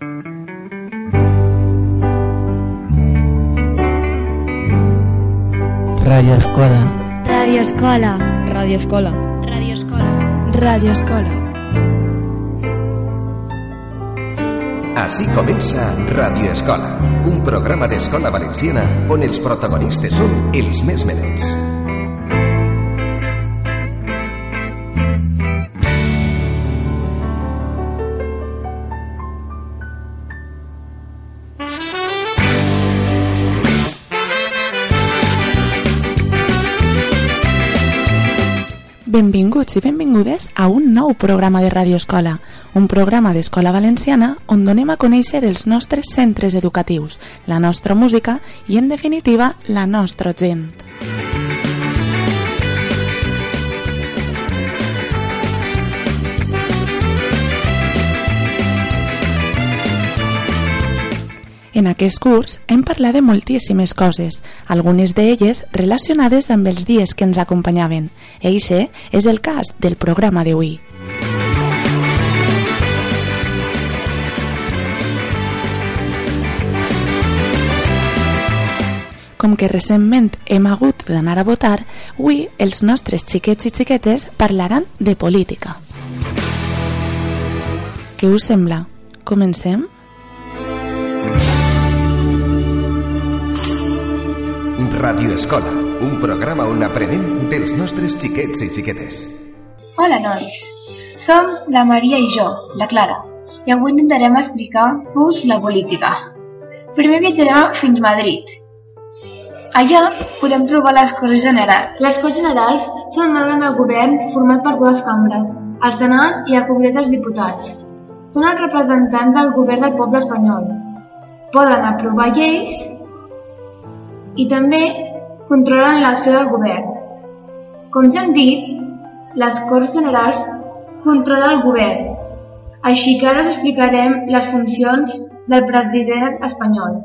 Radio Escola. Radio Escola. Radio Escola. Radio Escola. Radio Escola. Així comença Radio Escola, un programa d'escola valenciana on els protagonistes són els més menuts. Benvinguts i benvingudes a un nou programa de Radio Escola, un programa d'escola valenciana on donem a conèixer els nostres centres educatius, la nostra música i, en definitiva, la nostra gent. En aquest curs hem parlat de moltíssimes coses, algunes d'elles relacionades amb els dies que ens acompanyaven. Eixe és el cas del programa d'avui. Com que recentment hem hagut d'anar a votar, avui els nostres xiquets i xiquetes parlaran de política. Què us sembla? Comencem? Radio Escola, un programa on aprenem dels nostres xiquets i xiquetes. Hola, nois. Som la Maria i jo, la Clara, i avui intentarem explicar-vos la política. Primer viatjarem fins a Madrid. Allà podem trobar les Corts Generals. Les Corts Generals són un òrgan del govern format per dues cambres, el Senat i el Congrés dels Diputats. Són els representants del govern del poble espanyol. Poden aprovar lleis i també controlen l'acció del govern. Com ja hem dit, les Corts Generals controlen el govern, així que ara us explicarem les funcions del president espanyol.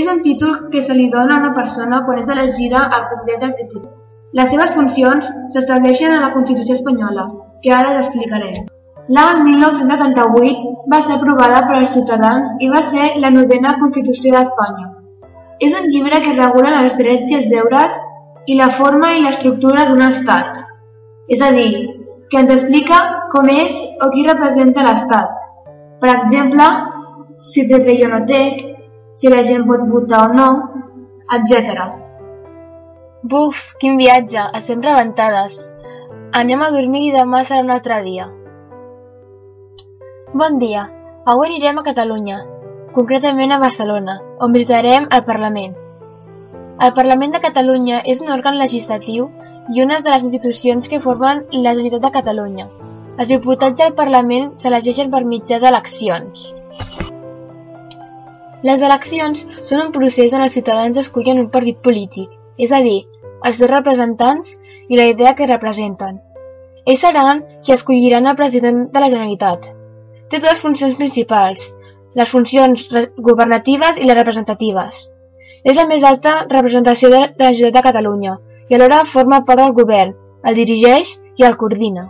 És un títol que se li dona a una persona quan és elegida al Congrés dels Diputats. Les seves funcions s'estableixen a la Constitució espanyola, que ara us explicarem. L'any 1978 va ser aprovada per als ciutadans i va ser la novena Constitució d'Espanya. És un llibre que regula els drets i els deures i la forma i l'estructura d'un estat. És a dir, que ens explica com és o qui representa l'estat. Per exemple, si té rei o no té, si la gent pot votar o no, etc. Buf, quin viatge, estem rebentades. Anem a dormir i demà serà un altre dia. Bon dia, avui anirem a Catalunya, concretament a Barcelona, on visitarem el Parlament. El Parlament de Catalunya és un òrgan legislatiu i una de les institucions que formen la Generalitat de Catalunya. Els diputats del Parlament s'elegeixen per mitjà d'eleccions. Les eleccions són un procés on els ciutadans escullen un partit polític, és a dir, els seus representants i la idea que representen. Ells seran qui escolliran el president de la Generalitat. Té dues funcions principals, les funcions governatives i les representatives. És la més alta representació de la Generalitat de Catalunya i alhora forma part del govern, el dirigeix i el coordina.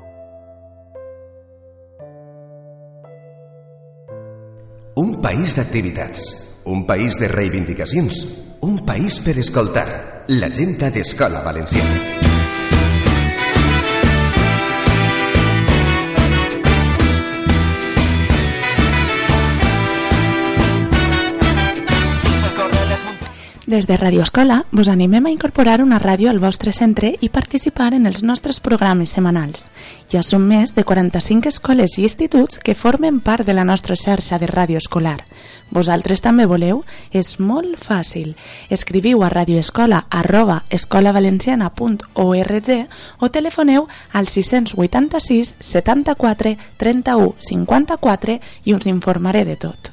Un país d'activitats, un país de reivindicacions, un país per escoltar. L'agenda d'Escola Valenciana. Des de Radio Escola vos animem a incorporar una ràdio al vostre centre i participar en els nostres programes setmanals. Ja són més de 45 escoles i instituts que formen part de la nostra xarxa de ràdio escolar. Vosaltres també voleu? És molt fàcil. Escriviu a radioescola arroba escolavalenciana.org o telefoneu al 686 74 31 54 i us informaré de tot.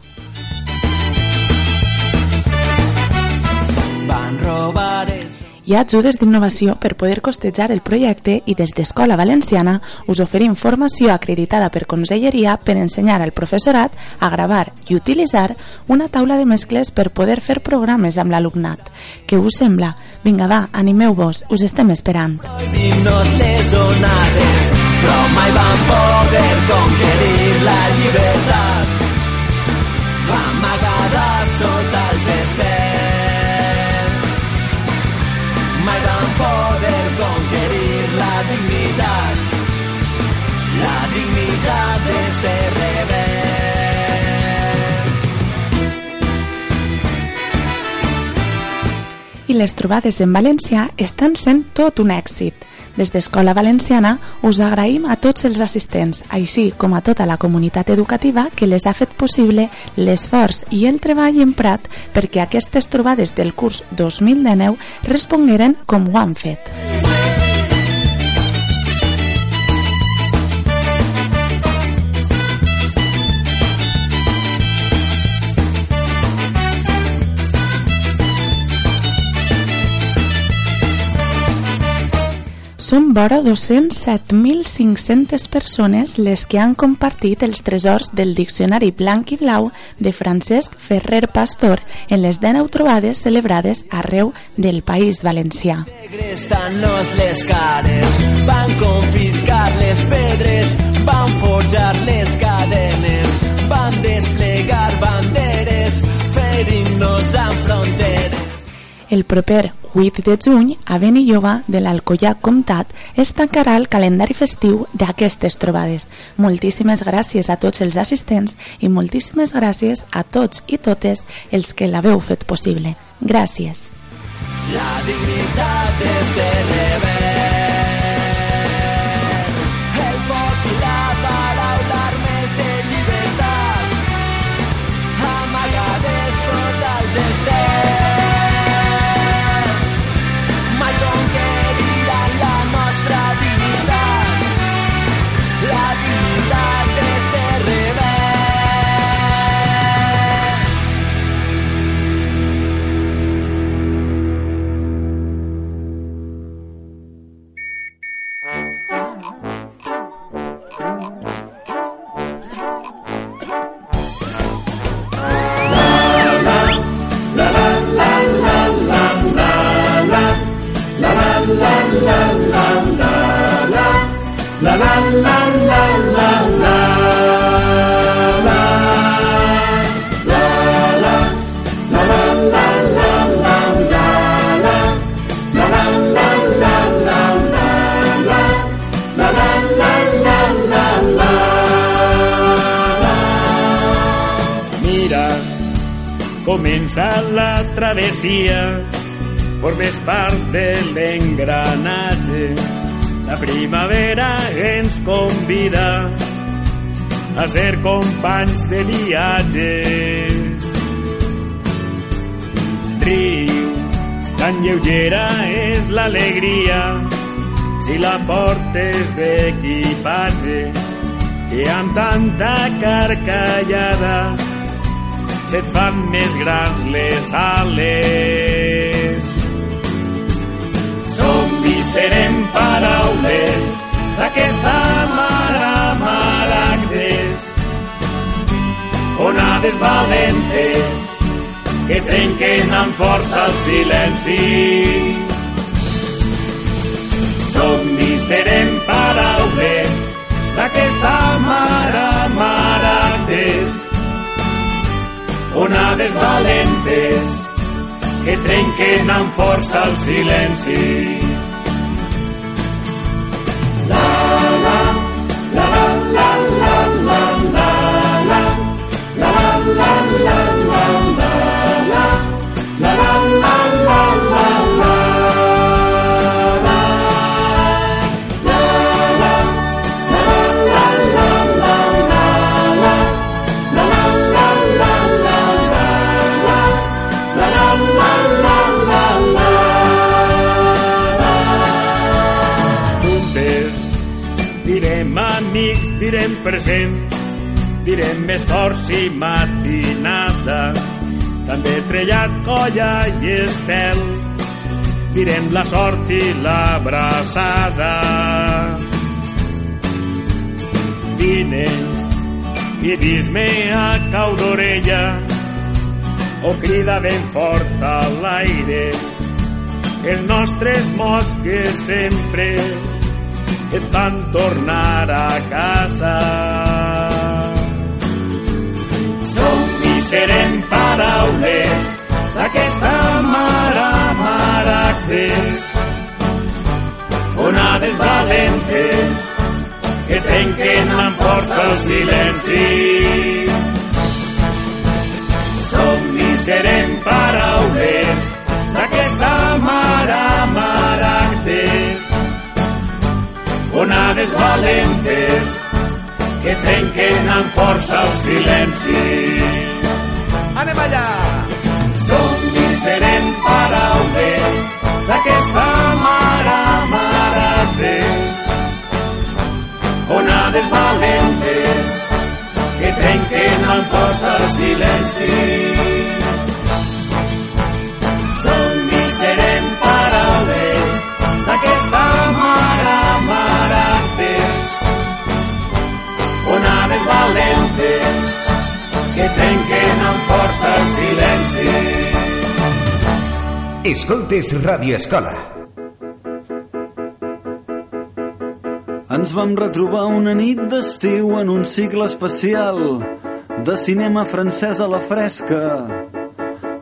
Van robar eso. Hi ha ajudes d'innovació per poder costejar el projecte i des d'Escola Valenciana us oferim formació acreditada per Conselleria per ensenyar al professorat a gravar i utilitzar una taula de mescles per poder fer programes amb l'alumnat. Què us sembla? Vinga, va, animeu-vos, us estem esperant. Prohibim-nos les onades, però mai van poder conquerir la llibertat. I les trobades en valencià estan sent tot un èxit. Des d'Escola Valenciana us agraïm a tots els assistents, així com a tota la comunitat educativa que les ha fet possible l'esforç i el treball emprat perquè aquestes trobades del curs 2019 respongueren com ho han fet. Són vora 207.500 persones les que han compartit els tresors del Diccionari Blanc i Blau de Francesc Ferrer Pastor en les 19 trobades celebrades arreu del País Valencià. Segrestant-nos les cares, van confiscar les pedres, van forjar les cadenes, El proper 8 de juny, a Benilloba de l'Alcoià Comtat es tancarà el calendari festiu d'aquestes trobades. Moltíssimes gràcies a tots els assistents i moltíssimes gràcies a tots i totes els que l'haveu fet possible. Gràcies. La dignitat de ser rebel. Mira, comença la travessia, formes part de l'engranatge. La primavera ens convida a ser companys de viatge. Riu, tan lleugera és l'alegria si la portes d'equipatge que amb tanta carcallada se't fan més grans les ales. Som i serem paraules d'aquesta mare maragdes, onades valentes que trenquen amb força el silenci. Som i serem paraules d'aquesta mare maragdes, onades valentes que trenquen amb força el silenci. Juntes direm present, direm més forts i matinada, també trellat, colla i estel, direm la sort i l'abraçada. Vine i dis-me a cau d'orella o crida ben fort a l'aire els nostres mots que sempre et fan tornar a casa. Som i serem paraules d'aquesta mare maractes, onades valentes que trenquen amb força el silenci. Som i serem paraules d'aquesta mare maragdes, onades valentes que trenquen amb força el silenci. Anem allà! Som i serem paraules d'aquesta mare maragdes, onades valentes que trenquen amb força el silenci. Escoltes Radio Escola. Ens vam retrobar una nit d'estiu en un cicle especial de cinema francès a la fresca.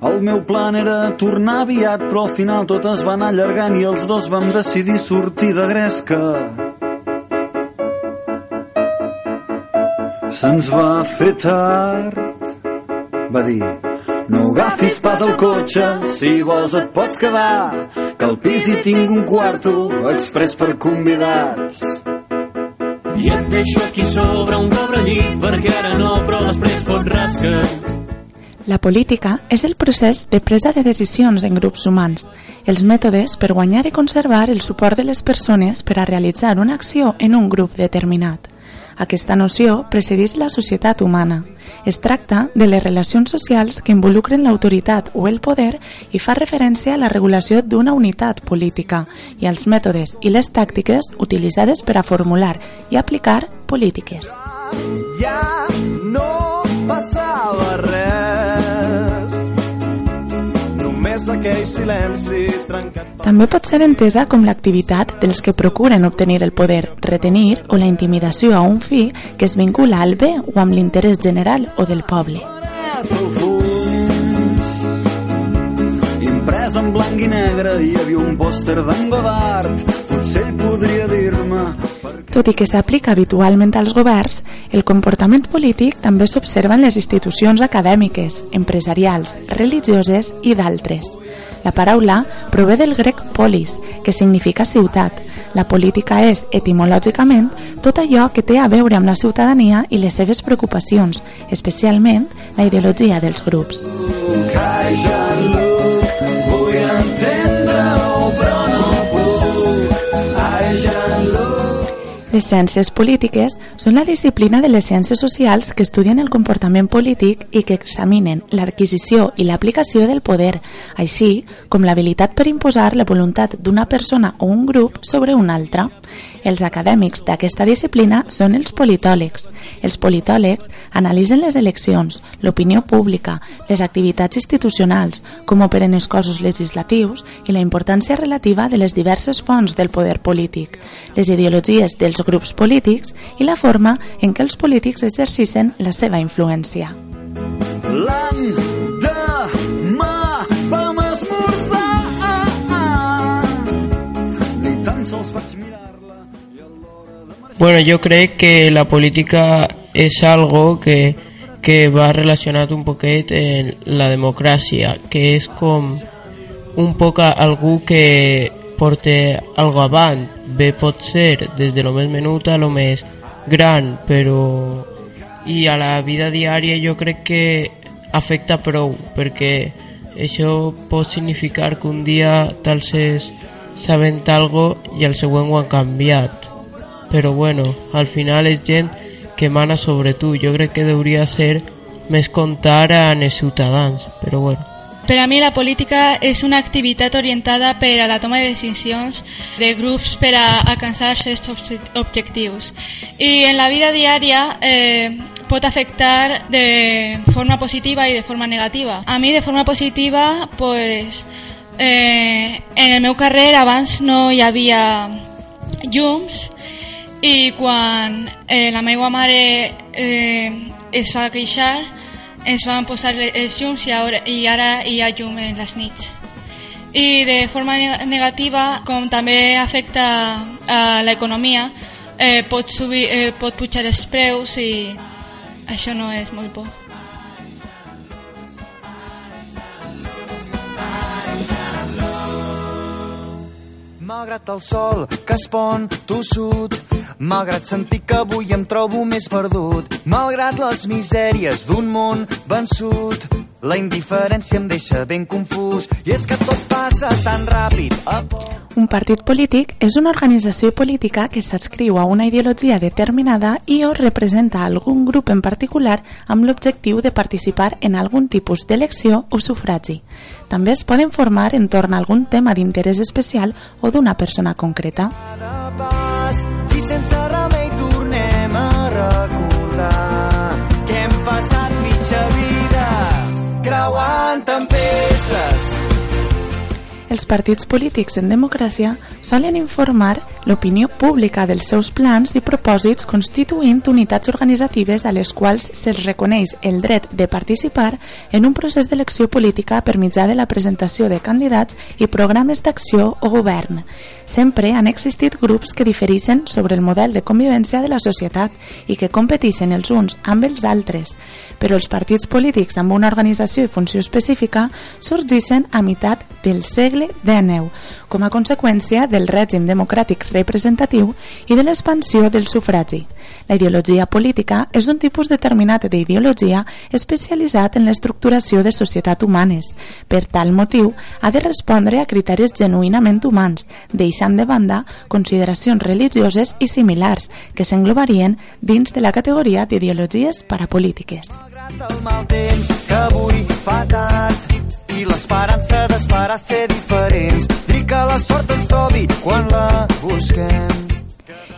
El meu plan era tornar aviat, però al final tot es va anar allargant i els dos vam decidir sortir de gresca. Se'ns va fer tard, va dir, no agafis pas el cotxe, si vols et pots quedar, que al pis hi tinc un quarto express per convidats. I et deixo aquí sobre un cobrellit perquè ara no, però després fot rasca. La política és el procés de presa de decisions en grups humans, els mètodes per guanyar i conservar el suport de les persones per a realitzar una acció en un grup determinat. Aquesta noció precedeix la societat humana. Es tracta de les relacions socials que involucren l'autoritat o el poder i fa referència a la regulació d'una unitat política i als mètodes i les tàctiques utilitzades per a formular i aplicar polítiques. Ja aquell silenci trencat També pot ser entesa com l'activitat dels que procuren obtenir el poder, retenir o la intimidació a un fi que es vincula al bé o amb l'interès general o del poble. Imprès en blanc i negre hi havia un pòster d'en Godard. Potser ell podria dir-me... Tot i que s'aplica habitualment als governs, el comportament polític també s'observa en les institucions acadèmiques, empresarials, religioses i d'altres. La paraula prové del grec polis, que significa ciutat. La política és, etimològicament, tot allò que té a veure amb la ciutadania i les seves preocupacions, especialment la ideologia dels grups. Ai, Les ciències polítiques són la disciplina de les ciències socials que estudien el comportament polític i que examinen l'adquisició i l'aplicació del poder, així com l'habilitat per imposar la voluntat d'una persona o un grup sobre una altra. Els acadèmics d'aquesta disciplina són els politòlegs. Els politòlegs analitzen les eleccions, l'opinió pública, les activitats institucionals, com operen els cossos legislatius i la importància relativa de les diverses fonts del poder polític, les ideologies dels grups polítics i la forma en què els polítics exercicen la seva influència. L'endemà Bueno, yo creo que la política es algo que, que va relacionat un poquet en la democràcia, que és com un poc algú que porta algo avant. Bé pot ser des de lo més menut a lo més gran, però... I a la vida diària jo crec que afecta prou, perquè això pot significar que un dia tal ses sabent algo i el següent ho han canviat però bueno, al final és gent que mana sobre tu. Jo crec que hauria ser més comptar en els ciutadans, però bueno. Per a mi la política és una activitat orientada per a la toma de decisions de grups per a alcançar certs objectius. I en la vida diària eh, pot afectar de forma positiva i de forma negativa. A mi de forma positiva, pues, eh, en el meu carrer abans no hi havia llums i quan eh, la meva mare eh, es va queixar ens van posar els llums i ara, i ara hi ha llum en les nits i de forma negativa com també afecta a l'economia eh, pot, subir, eh, pot pujar els preus i això no és molt bo. Malgrat el sol que es pon tossut, malgrat sentir que avui em trobo més perdut, malgrat les misèries d'un món vençut, la indiferència em deixa ben confús i és que tot passa tan ràpid. Un partit polític és una organització política que s'adscriu a una ideologia determinada i o representa algun grup en particular amb l'objectiu de participar en algun tipus d'elecció o sufragi. També es poden formar entorn a algun tema d'interès especial o d'una persona concreta. Pas, I sense remei tornem a recordar creuant tempestes els partits polítics en democràcia solen informar l'opinió pública dels seus plans i propòsits constituint unitats organitzatives a les quals se'ls reconeix el dret de participar en un procés d'elecció política per mitjà de la presentació de candidats i programes d'acció o govern. Sempre han existit grups que difereixen sobre el model de convivència de la societat i que competeixen els uns amb els altres, però els partits polítics amb una organització i funció específica sorgeixen a meitat del segle XIX, com a conseqüència del règim democràtic representatiu i de l'expansió del sufragi. La ideologia política és un tipus determinat d'ideologia especialitzat en l'estructuració de societat humanes. Per tal motiu, ha de respondre a criteris genuïnament humans, deixant de banda consideracions religioses i similars que s'englobarien dins de la categoria d'ideologies parapolítiques. Malgrat el mal temps que avui fa d'esperar ser diferents i que la sort ens trobi quan la busquem.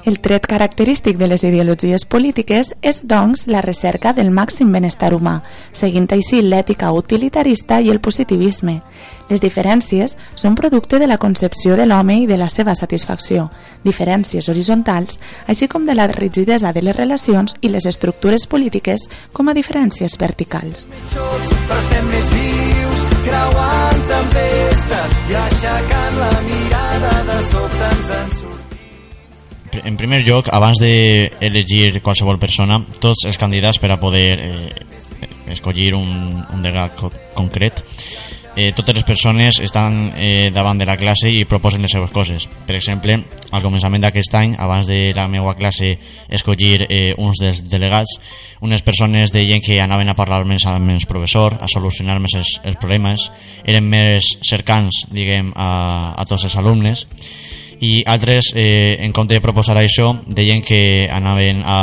El tret característic de les ideologies polítiques és, doncs, la recerca del màxim benestar humà, seguint així l'ètica utilitarista i el positivisme. Les diferències són producte de la concepció de l'home i de la seva satisfacció, diferències horitzontals, així com de la rigidesa de les relacions i les estructures polítiques com a diferències verticals. Però estem més vius, creuant tempestes i aixecant la mirada de sobte ens en surt. En primer lloc, abans d'elegir qualsevol persona, tots els candidats per a poder eh, escollir un, un co concret, eh, totes les persones estan eh, davant de la classe i proposen les seves coses. Per exemple, al començament d'aquest any, abans de la meva classe escollir eh, uns dels delegats, unes persones deien que anaven a parlar més amb els professors, a solucionar més els, els problemes, eren més cercans, diguem, a, a tots els alumnes, i altres, eh, en compte de proposar això, deien que anaven a,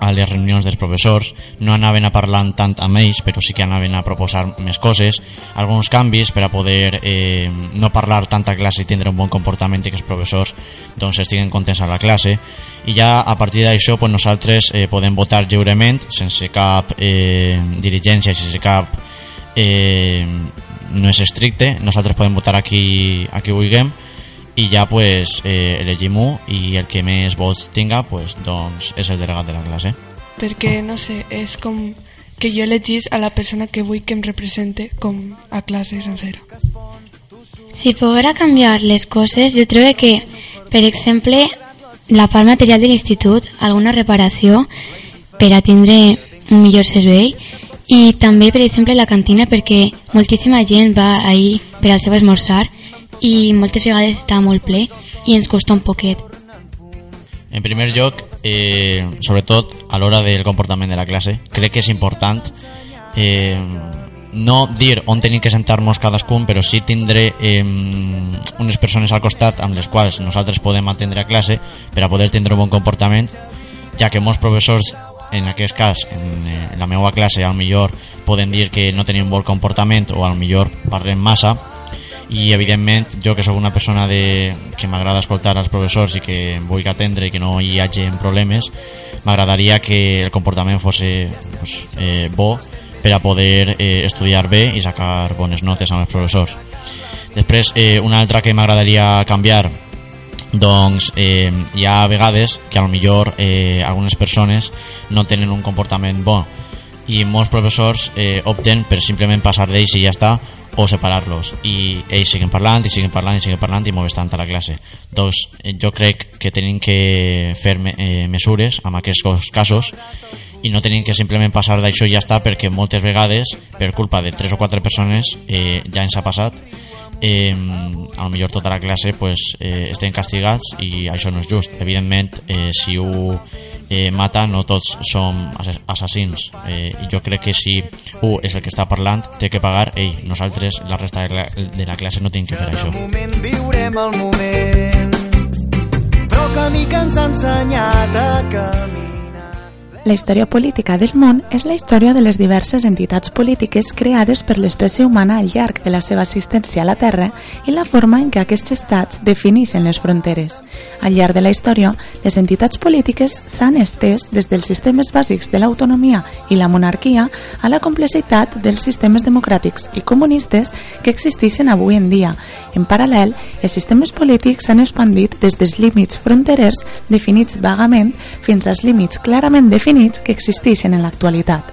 a les reunions dels professors, no anaven a parlar tant amb ells, però sí que anaven a proposar més coses, alguns canvis per a poder eh, no parlar tanta classe i tindre un bon comportament i que els professors doncs, estiguen contents a la classe. I ja a partir d'això pues, nosaltres eh, podem votar lliurement, sense cap eh, dirigència, sense cap... Eh, no és estricte, nosaltres podem votar aquí, aquí vulguem, i ja pues, eh, elegim un i el que més vots tinga pues, doncs és el delegat de la classe. Perquè no sé, és com que jo elegís a la persona que vull que em represente com a classe sencera. Si poguera canviar les coses jo trobo que per exemple la part material de l'institut alguna reparació per a tindre un millor servei i també per exemple la cantina perquè moltíssima gent va ahir per al seu esmorzar i moltes vegades està molt ple i ens costa un poquet. En primer lloc, eh, sobretot a l'hora del comportament de la classe, crec que és important eh, no dir on tenim que sentar-nos cadascun, però sí tindre eh, unes persones al costat amb les quals nosaltres podem atendre a classe per a poder tindre un bon comportament, ja que molts professors en aquest cas, en, eh, en la meva classe, al millor poden dir que no tenim bon comportament o al millor parlem massa, i evidentment jo que sóc una persona de, que m'agrada escoltar als professors i que vull atendre i que no hi hagi problemes m'agradaria que el comportament fos pues, eh, bo per a poder eh, estudiar bé i sacar bones notes amb els professors. Després eh, una altra que m'agradaria canviar doncs eh, hi ha vegades que a lo millor eh, algunes persones no tenen un comportament bo i molts professors eh, opten per simplement passar d'ells i ja està o separar-los. I ells siguen parlant i siguen parlant i siguen parlant i molt tant a la classe. Doncs eh, jo crec que tenim que fer me, eh, mesures en aquests casos i no tenim que simplement passar d'això i ja està perquè moltes vegades per culpa de tres o quatre persones eh, ja ens ha passat. Eh, a lo millor tota la classe pues, eh, estem castigats i això no és just. Evidentment eh, si ho eh, mata no tots som assassins. Eh, i jo crec que si un és el que està parlant té que pagar ell, nosaltres la resta de la, de la classe no tenim que fer això. moment viurem el moment però el camí que ens ha ensenyat a caminar la història política del món és la història de les diverses entitats polítiques creades per l'espècie humana al llarg de la seva existència a la Terra i la forma en què aquests estats defineixen les fronteres. Al llarg de la història, les entitats polítiques s'han estès des dels sistemes bàsics de l'autonomia i la monarquia a la complexitat dels sistemes democràtics i comunistes que existeixen avui en dia. En paral·lel, els sistemes polítics s'han expandit des dels límits fronterers definits vagament fins als límits clarament definits definits que existeixen en l'actualitat.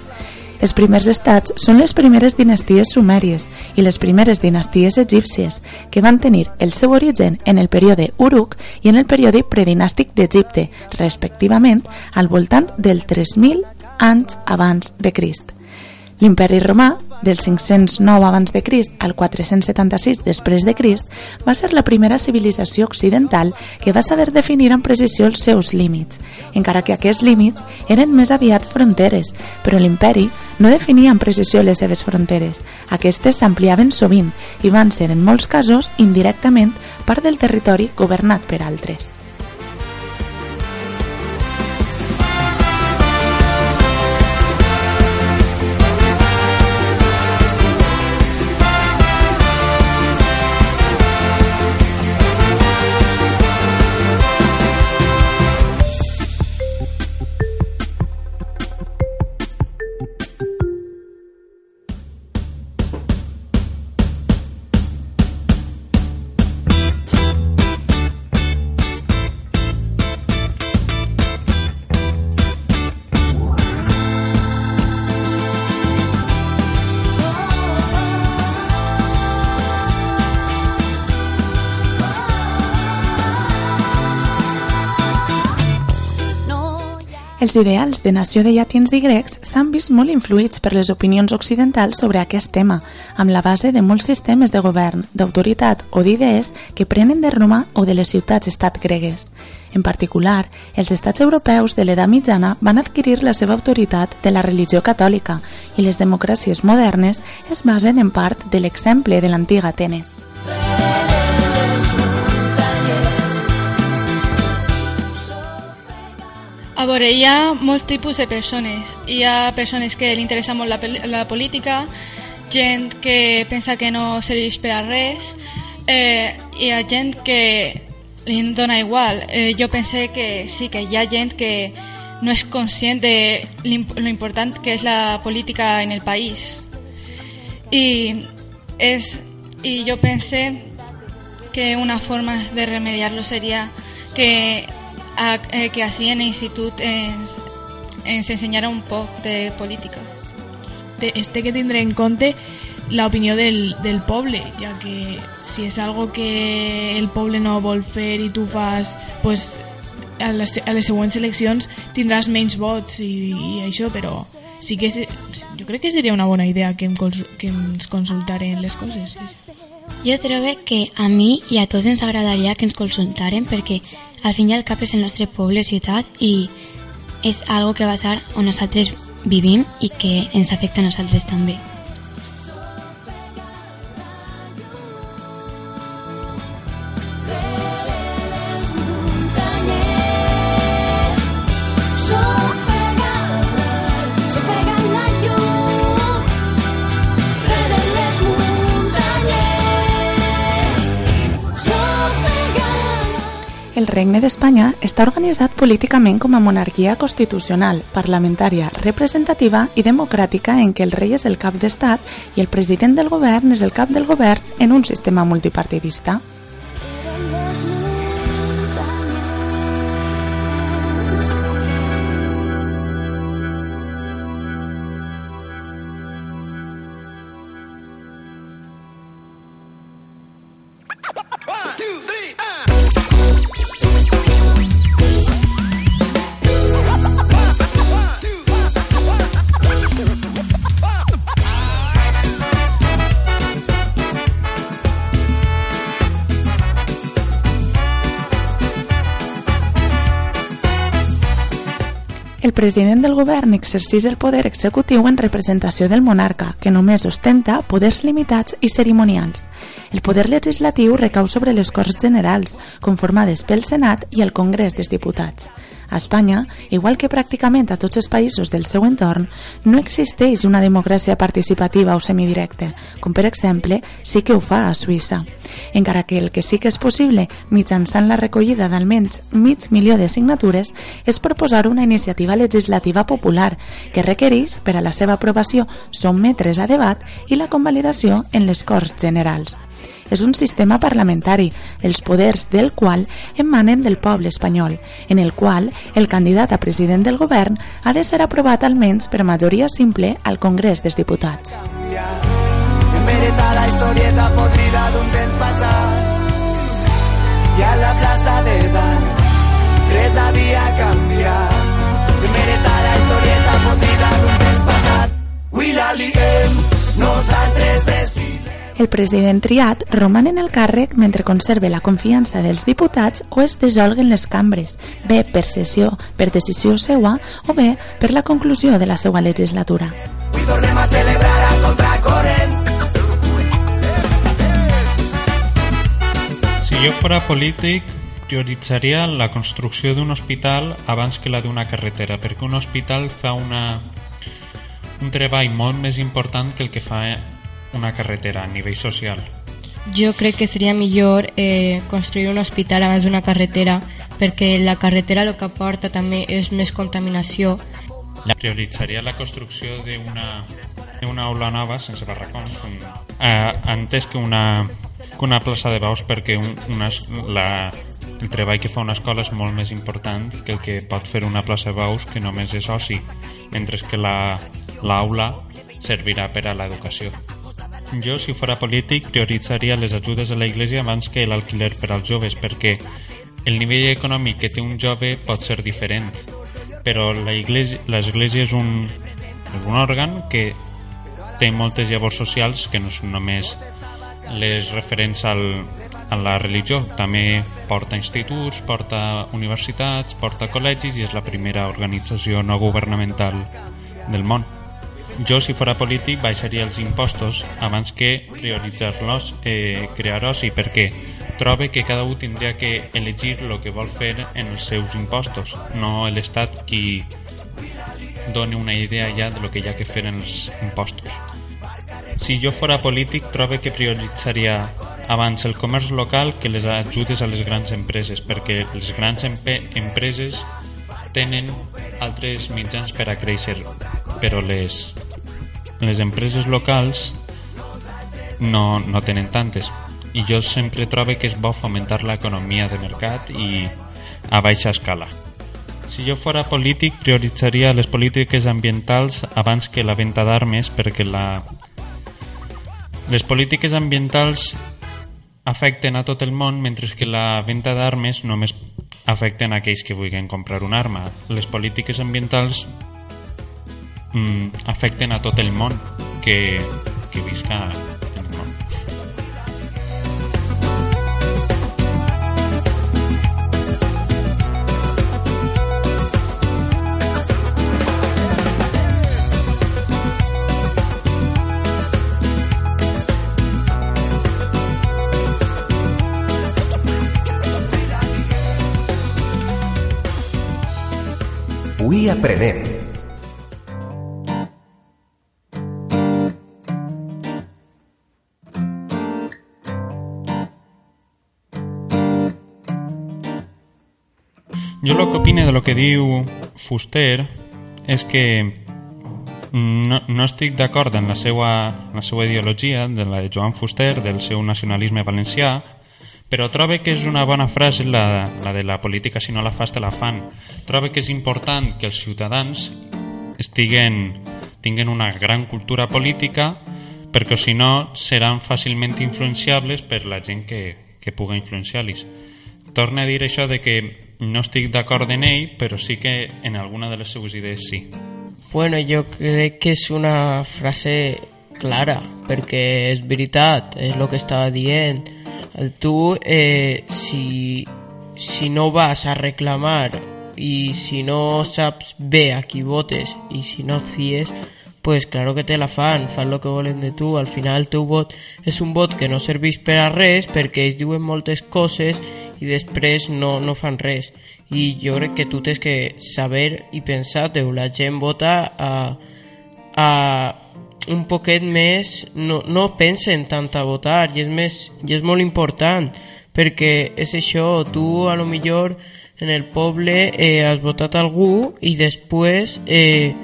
Els primers estats són les primeres dinasties sumèries i les primeres dinasties egípcies, que van tenir el seu origen en el període Uruk i en el període predinàstic d'Egipte, respectivament, al voltant del 3.000 anys abans de Crist. L'imperi romà, del 509 abans de Crist al 476 després de Crist, va ser la primera civilització occidental que va saber definir amb precisió els seus límits, encara que aquests límits eren més aviat fronteres, però l'imperi no definia amb precisió les seves fronteres. Aquestes s'ampliaven sovint i van ser en molts casos indirectament part del territori governat per altres. Els ideals de nació de llatins i grecs s'han vist molt influïts per les opinions occidentals sobre aquest tema, amb la base de molts sistemes de govern, d'autoritat o d'idees que prenen de Roma o de les ciutats-estat gregues. En particular, els estats europeus de l'edat mitjana van adquirir la seva autoritat de la religió catòlica i les democràcies modernes es basen en part de l'exemple de l'antiga Atenes. A veure, hi ha molts tipus de persones. Hi ha persones que li interessa molt la, la política, gent que pensa que no serveix per a res, eh, hi ha gent que li dona igual. Eh, jo pense que sí, que hi ha gent que no és conscient de lo important que és la política en el país. I, és, i jo pense que una forma de remediar-lo seria que a, eh, que així en l'institut ens, ens ensenyara un poc de política. Este que tindré en compte l'opinió del, del poble, ja que si és algo que el poble no vol fer i tu fas, pues, a, les, a les següents eleccions tindràs menys vots i, i això, però sí que jo crec que seria una bona idea que, em, que ens consultaren les coses. Jo trobo que a mi i a tots ens agradaria que ens consultaren perquè al fin i al cap és el nostre poble ciutat i és algo que va ser on nosaltres vivim i que ens afecta a nosaltres també. Regne d'Espanya està organitzat políticament com a monarquia constitucional, parlamentària, representativa i democràtica en què el rei és el cap d'estat i el president del govern és el cap del govern en un sistema multipartidista. President del govern exercís el poder executiu en representació del monarca, que només ostenta poders limitats i cerimonials. El poder legislatiu recau sobre les Corts Generals, conformades pel Senat i el Congrés dels Diputats. A Espanya, igual que pràcticament a tots els països del seu entorn, no existeix una democràcia participativa o semidirecta, com per exemple sí que ho fa a Suïssa. Encara que el que sí que és possible, mitjançant la recollida d'almenys mig milió de signatures, és proposar una iniciativa legislativa popular que requereix, per a la seva aprovació, sotmetre's a debat i la convalidació en les Corts Generals és un sistema parlamentari, els poders del qual emanen del poble espanyol, en el qual el candidat a president del govern ha de ser aprovat almenys per majoria simple al Congrés dels Diputats. Mereta la historieta podrida d'un temps passat i a la plaça de dalt res havia canviat. Mereta la historieta podrida d'un temps passat avui la liguem nosaltres decidem el president triat roman en el càrrec mentre conserve la confiança dels diputats o es dissolguen les cambres, bé per sessió, per decisió seua o bé per la conclusió de la seva legislatura. Avui tornem a celebrar contracorrent. Si jo fora polític, prioritzaria la construcció d'un hospital abans que la d'una carretera, perquè un hospital fa una, un treball molt més important que el que fa una carretera a nivell social? Jo crec que seria millor eh, construir un hospital abans d'una carretera perquè la carretera el que porta també és més contaminació. La prioritzaria la construcció d'una una aula nova sense barracons un, eh, antes que una, que una plaça de baus perquè un, una, la, el treball que fa una escola és molt més important que el que pot fer una plaça de baus que només és oci, mentre que l'aula la, servirà per a l'educació. Jo, si fora polític, prioritzaria les ajudes a la Iglesia abans que l'alquiler per als joves, perquè el nivell econòmic que té un jove pot ser diferent, però l'Església és un, és un òrgan que té moltes llavors socials que no són només les referents al, a la religió, també porta instituts, porta universitats, porta col·legis i és la primera organització no governamental del món. Jo, si fora polític, baixaria els impostos abans que prioritzar-los, eh, crear oci, perquè trobe que cada un tindria que elegir el que vol fer en els seus impostos, no l'Estat qui doni una idea ja de lo que hi ha que fer en els impostos. Si jo fora polític, trobe que prioritzaria abans el comerç local que les ajudes a les grans empreses, perquè les grans empreses tenen altres mitjans per a créixer, però les les empreses locals no, no tenen tantes i jo sempre trobo que és bo fomentar l'economia de mercat i a baixa escala. Si jo fora polític, prioritzaria les polítiques ambientals abans que la venda d'armes perquè la... les polítiques ambientals afecten a tot el món mentre que la venda d'armes només afecten a aquells que vulguin comprar una arma. Les polítiques ambientals mm, afecten a tot el món que, que visca en el món. Avui aprenem Jo el que opine de lo que diu Fuster és que no, no estic d'acord en la seva, la seva ideologia, de la de Joan Fuster, del seu nacionalisme valencià, però trobo que és una bona frase la, la de la política si no la fas te la fan. Trobo que és important que els ciutadans estiguen, tinguen una gran cultura política perquè si no seran fàcilment influenciables per la gent que, que puga influenciar-los. Torna a dir això de que no estic d'acord en ell, però sí que en alguna de les seues idees sí. Bueno, jo crec que és una frase clara, perquè és veritat, és el que estava dient. Tu, eh, si, si no vas a reclamar y si no saps bé a qui votes i si no et fies, pues claro que te la fan, fan el que volen de tu. Al final el teu vot és un vot que no serveix per a res perquè ells diuen moltes coses i després no, no fan res. I jo crec que tu tens que saber i pensar-te, la gent vota a, a un poquet més, no, no pensen tant a votar i és, més, i és molt important perquè és això, tu a lo millor en el poble eh, has votat algú i després eh,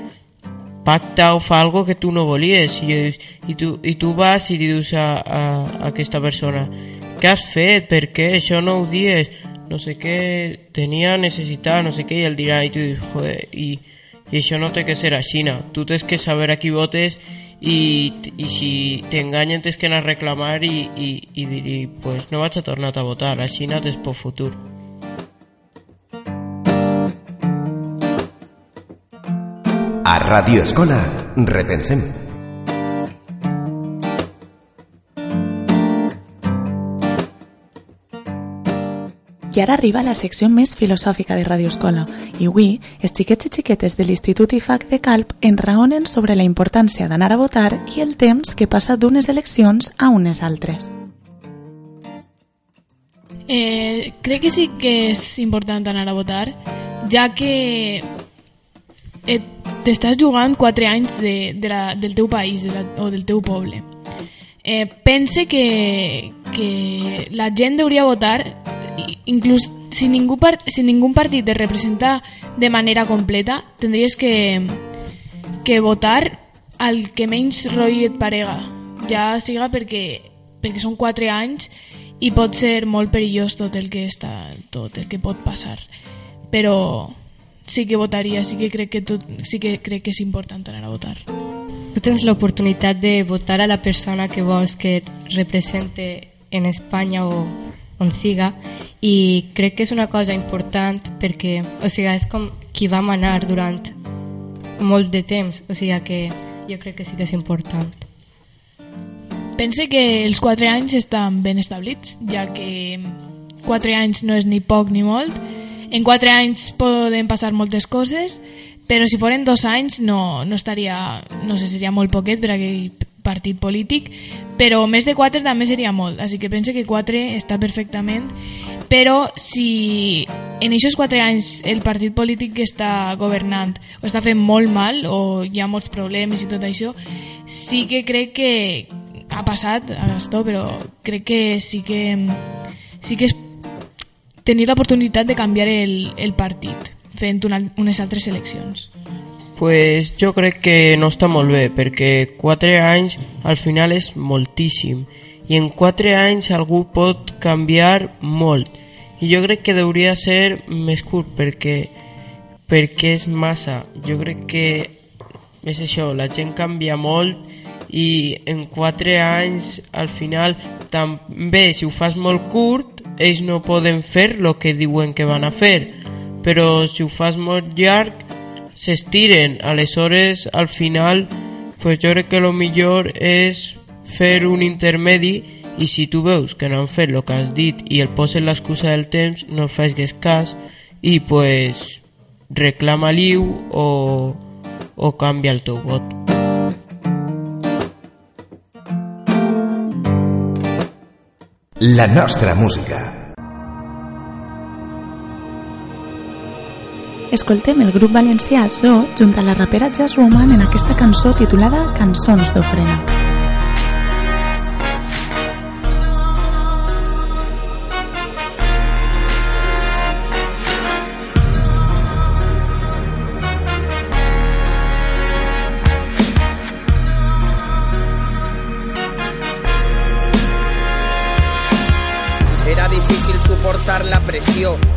pacta o fa algo que tu no volies i, i, tu, i tu vas i dius a, a, a aquesta persona què has fet? Per què? Això no ho dies no sé què, tenia necessitat no sé què, i el dirà i tu dius joder, i, i no té que ser així tu tens que saber a qui votes i, i si t'enganyen tens que anar a reclamar i, i, i pues no vaig a tornar a votar així tens por futur A Radio Escola repensem. I ara arriba la secció més filosòfica de Radio Escola i avui els xiquets i xiquetes de l'Institut IFAC de Calp enraonen sobre la importància d'anar a votar i el temps que passa d'unes eleccions a unes altres. Eh, crec que sí que és important anar a votar, ja que eh, t'estàs jugant 4 anys de, de la, del teu país de la, o del teu poble. Eh, pense que, que la gent hauria votar inclús si ningú, par, si ningú partit te representa de manera completa tindries que, que votar al que menys roi et parega ja siga perquè, perquè són 4 anys i pot ser molt perillós tot el que està tot el que pot passar però sí que votaria, sí que crec que, tot, sí que, crec que és important anar a votar. Tu tens l'oportunitat de votar a la persona que vols que et represente en Espanya o on siga. I crec que és una cosa important perquè o sigui, és com qui va manar durant molt de temps, o sigui que jo crec que sí que és important. Pense que els 4 anys estan ben establits, ja que 4 anys no és ni poc ni molt, en quatre anys poden passar moltes coses, però si foren dos anys no, no estaria, no sé, seria molt poquet per aquell partit polític, però més de quatre també seria molt, així que pense que quatre està perfectament, però si en aquests quatre anys el partit polític que està governant ho està fent molt mal o hi ha molts problemes i tot això, sí que crec que ha passat a Gastó, però crec que sí que sí que és tenir l'oportunitat de canviar el, el partit fent una, unes altres eleccions? Pues jo crec que no està molt bé, perquè 4 anys al final és moltíssim, i en 4 anys algú pot canviar molt, i jo crec que hauria ser més curt, perquè, perquè és massa. Jo crec que és això, la gent canvia molt i en 4 anys al final també si ho fas molt curt ells no poden fer el que diuen que van a fer. Però si ho fas molt llarg s'estiren aleshores al final pues jo crec que el millor és fer un intermedi i si tu veus que no han fet el que has dit i el posen l'excusa del temps no facis cas i pues reclama-liu o, o canvia el teu vot La nostra música. Escoltem el grup valencià Zo junt a la rapera Jazz Woman en aquesta cançó titulada Cançons d'ofrena.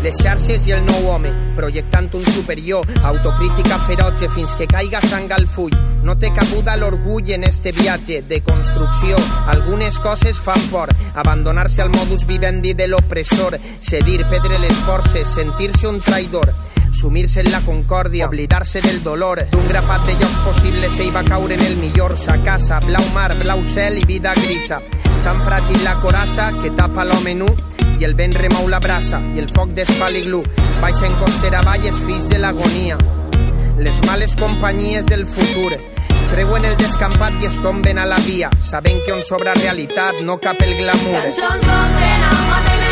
Les xarxes i el nou home, projectant un superior, autocrítica feroce fins que caiga sang al full. No té cabuda l'orgull en este viatge de construcció. Algunes coses fan por, abandonar-se al modus vivendi de l'opressor, cedir, perdre les forces, sentir-se un traïdor sumir-se en la concòrdia, oblidar-se del dolor. D'un grapat de llocs possibles ell va caure en el millor, sa casa, blau mar, blau cel i vida grisa. Tan fràgil la corassa que tapa l'home nu i el vent remou la brasa i el foc desfa l'iglú. baixen costera valles fills de l'agonia. Les males companyies del futur creuen el descampat i es tomben a la via, sabent que on sobra realitat no cap el glamour. Cançons d'ofrena, maten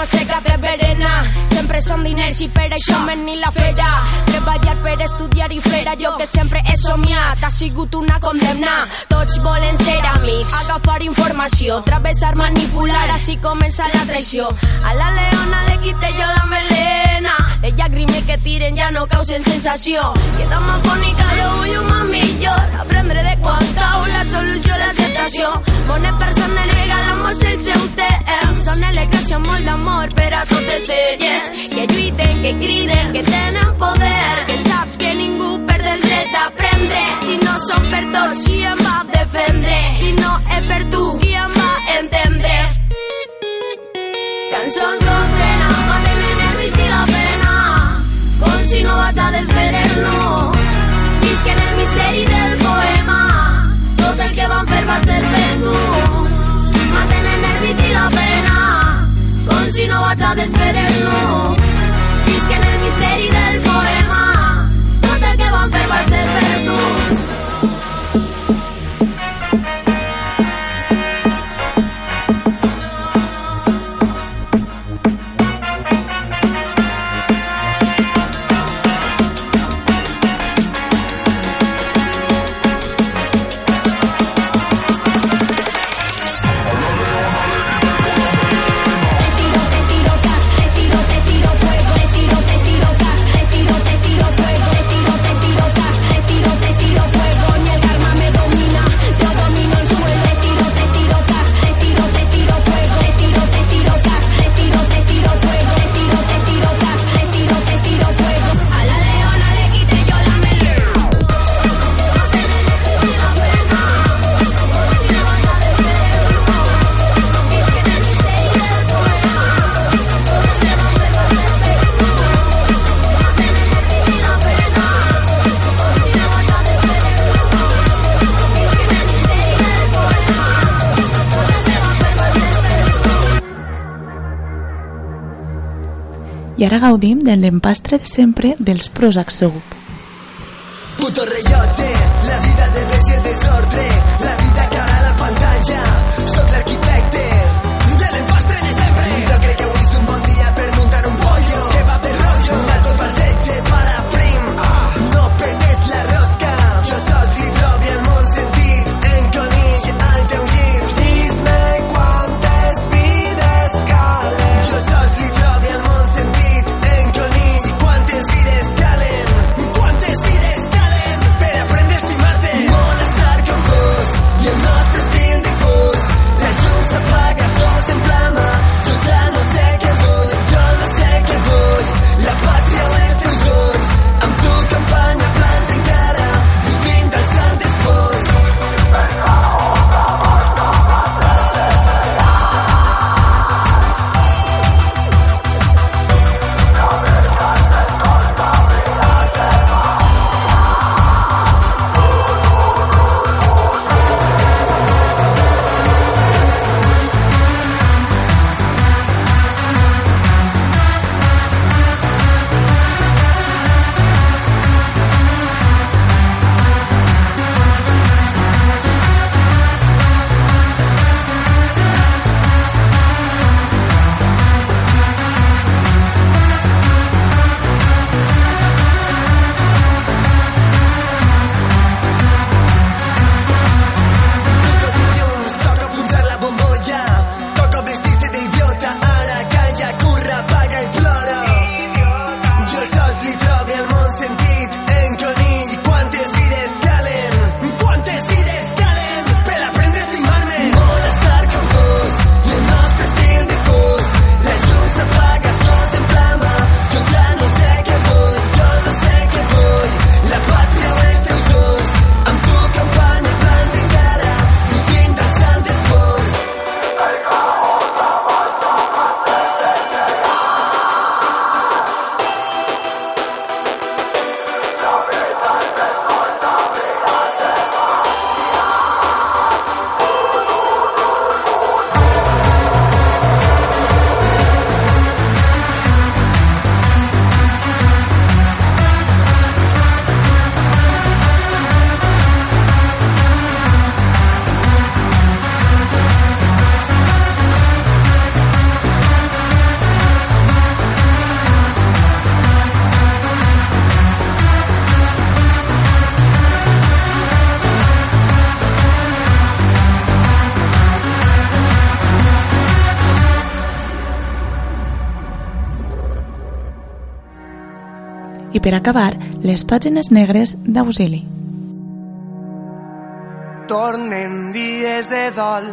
qui no se'n m'asseca Sempre som diners i per això ni la fera. Treballar per estudiar i frera, jo que sempre he somiat, ha sigut una condemna. Tots volen ser amics, agafar informació, travessar, manipular, així comença la traïció. A la leona le quité jo la melena, les llàgrimes que tiren ja no causen sensació. Queda más fònica, jo vull un más millor, de quan cau la solució, l'acceptació. Bones persones regalamos el seu temps, Són elecció molt d'amor per a totes elles que lluiten, que criden, que tenen poder. Que saps que ningú perd el dret d'aprendre si no són per tots, qui em va defendre. Si no és per tu, qui em va entendre? Cançons d'ofrena, maten el nervis i la pena, com si no vaig a desfer-lo. Visc en el misteri del poema, tot el que van fer va ser per tu. Maten el nervis i la pena, no vaig a desfer-lo. Visc en el misteri del poema, tot el que van fer va ser per tu. Gaudim de l'empastre de sempre dels Prozac Soap. Per acabar, les pàgines negres d'auxili. Tornen dies de dol,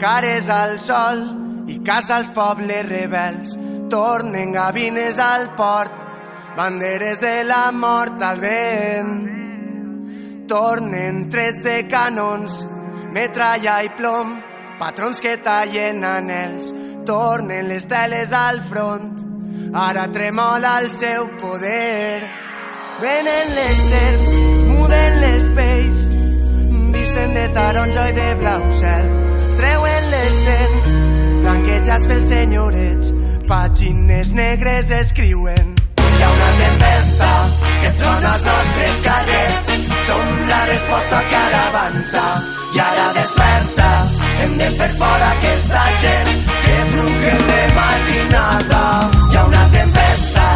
cares al sol i casa als pobles rebels. Tornen gavines al port, banderes de la mort al vent. Tornen trets de canons, metralla i plom, patrons que tallen anels. Tornen les teles al front, ara tremola el seu poder. Venen les serps, muden les pells, visten de taronja i de blau cel. Treuen les dents, blanquejats pels senyorets, pàgines negres escriuen. Hi ha una tempesta que trona els nostres carrers, som la resposta que ara avança i ara desperta. Hem de fer fora aquesta gent de matinada. Hi ha una tempesta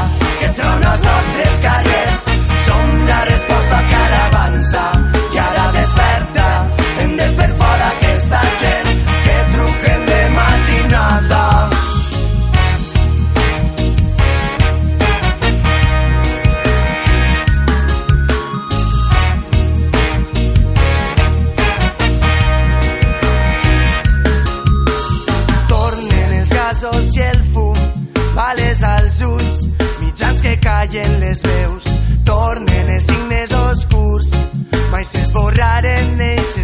que trona els nostres carrers, som la resposta que ara ulls, mitjans que callen les veus. Tornen els signes oscurs, mai s'esborraren eixes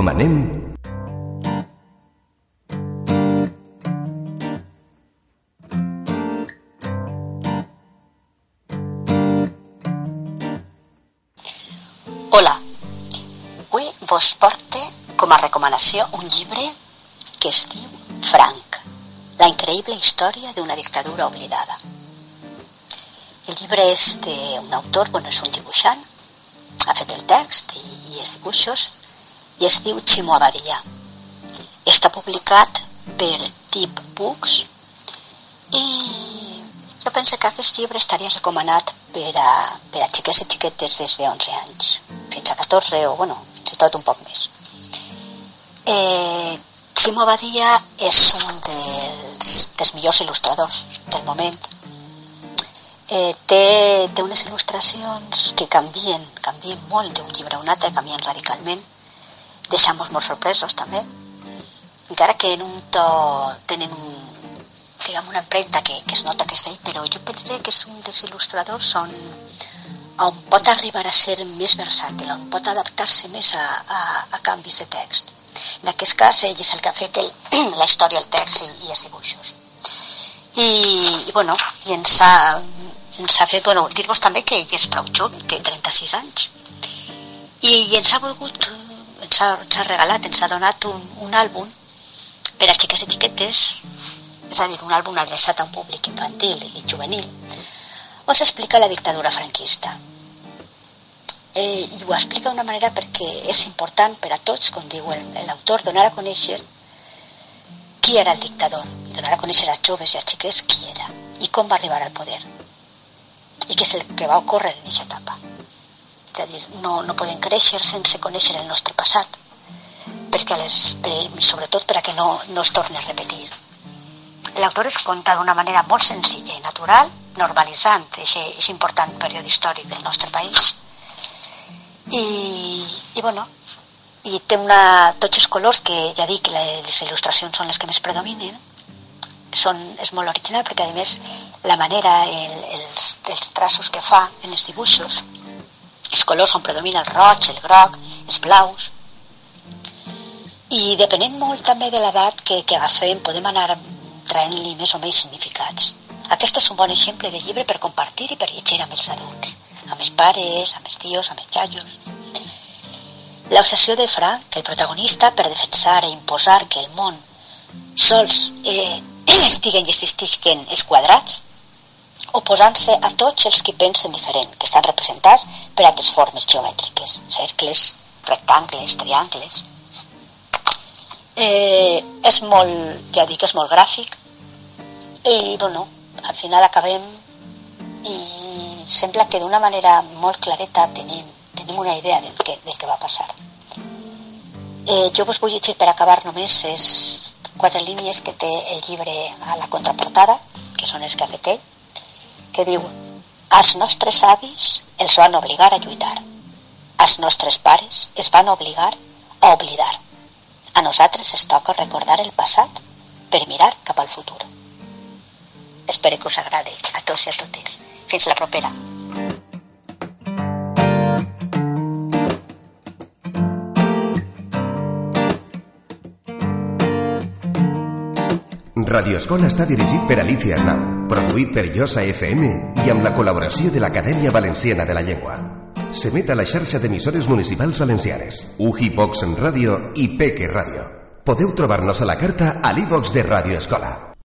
Recomanem Hola, avui vos porte com a recomanació un llibre que es diu Frank, la increïble història d'una dictadura oblidada. El llibre és d'un autor, bueno, és un dibuixant, ha fet el text i, i els dibuixos, i es diu Ximo Abadilla. Està publicat per Tip Books i jo penso que aquest llibre estaria recomanat per a, per a xiques i xiquetes des de 11 anys fins a 14 o, bueno, fins i tot un poc més. Eh, Ximo és un dels, dels millors il·lustradors del moment. Eh, té, té unes il·lustracions que canvien, canvien molt d'un llibre a un altre, canvien radicalment. Deixamos molt sorpresos també. Encara que en un to tenen un, diguem, una empremta que, que es nota que està ahí, però jo penso que és un dels il·lustradors on, on pot arribar a ser més versàtil, on pot adaptar-se més a, a, a canvis de text. En aquest cas, ell és el que ha fet el, la història, el text i, i els dibuixos. I, i bueno, i ens ha, ens ha fet, bueno, dir-vos també que ell és prou jove, té 36 anys, i, i ens ha volgut, ens ha, ens ha regalat, ens ha donat un, un àlbum per a xiques i xiquetes, és a dir, un àlbum adreçat a un públic infantil i juvenil, on s'explica la dictadura franquista. Eh, I ho explica d'una manera perquè és important per a tots, com diu l'autor, donar a conèixer qui era el dictador, donar a conèixer als joves i als xiquets qui era i com va arribar al poder i què és el que va ocórrer en aquesta etapa. És a dir, no, no podem créixer sense conèixer el nostre passat, perquè les, per, sobretot per a que no, no es torni a repetir. L'autor es conta d'una manera molt senzilla i natural, normalitzant aquest important període històric del nostre país. I, i bueno, i té una, tots els colors que ja dic, les il·lustracions són les que més predominen, són, és molt original perquè a més la manera, el, els, els traços que fa en els dibuixos, els colors on predomina el roig, el groc, els blaus, i depenent molt també de l'edat que, que agafem podem anar traient-li més o menys significats. Aquest és un bon exemple de llibre per compartir i per llegir amb els adults, amb els pares, amb els tios, amb els xallos. L'obsessió de Frank, el protagonista, per defensar i imposar que el món sols eh, estiguen i existisquen els quadrats, oposant-se a tots els que pensen diferent, que estan representats per altres formes geomètriques, cercles, rectangles, triangles. Eh, és molt, ja dic, és molt gràfic i, bueno, al final acabem i sembla que d'una manera molt clareta tenim, tenim una idea del que, del que va passar. Eh, jo vos vull llegir per acabar només és quatre línies que té el llibre a la contraportada, que són els que ha fet ell, que diu els nostres avis els van obligar a lluitar. Els nostres pares es van obligar a oblidar. A nosaltres es toca recordar el passat per mirar cap al futur. Espero que us agradi a tots i a totes. Fins la propera. Radio Escola està dirigit per Alicia Arnau, produït per FM i amb la col·laboració de l'Acadèmia Valenciana de la Llengua. S'emet a la xarxa d'emissores municipals valencianes, UJI Vox Ràdio i Peque Ràdio. Podeu trobar-nos a la carta a l'e de Radio Escola.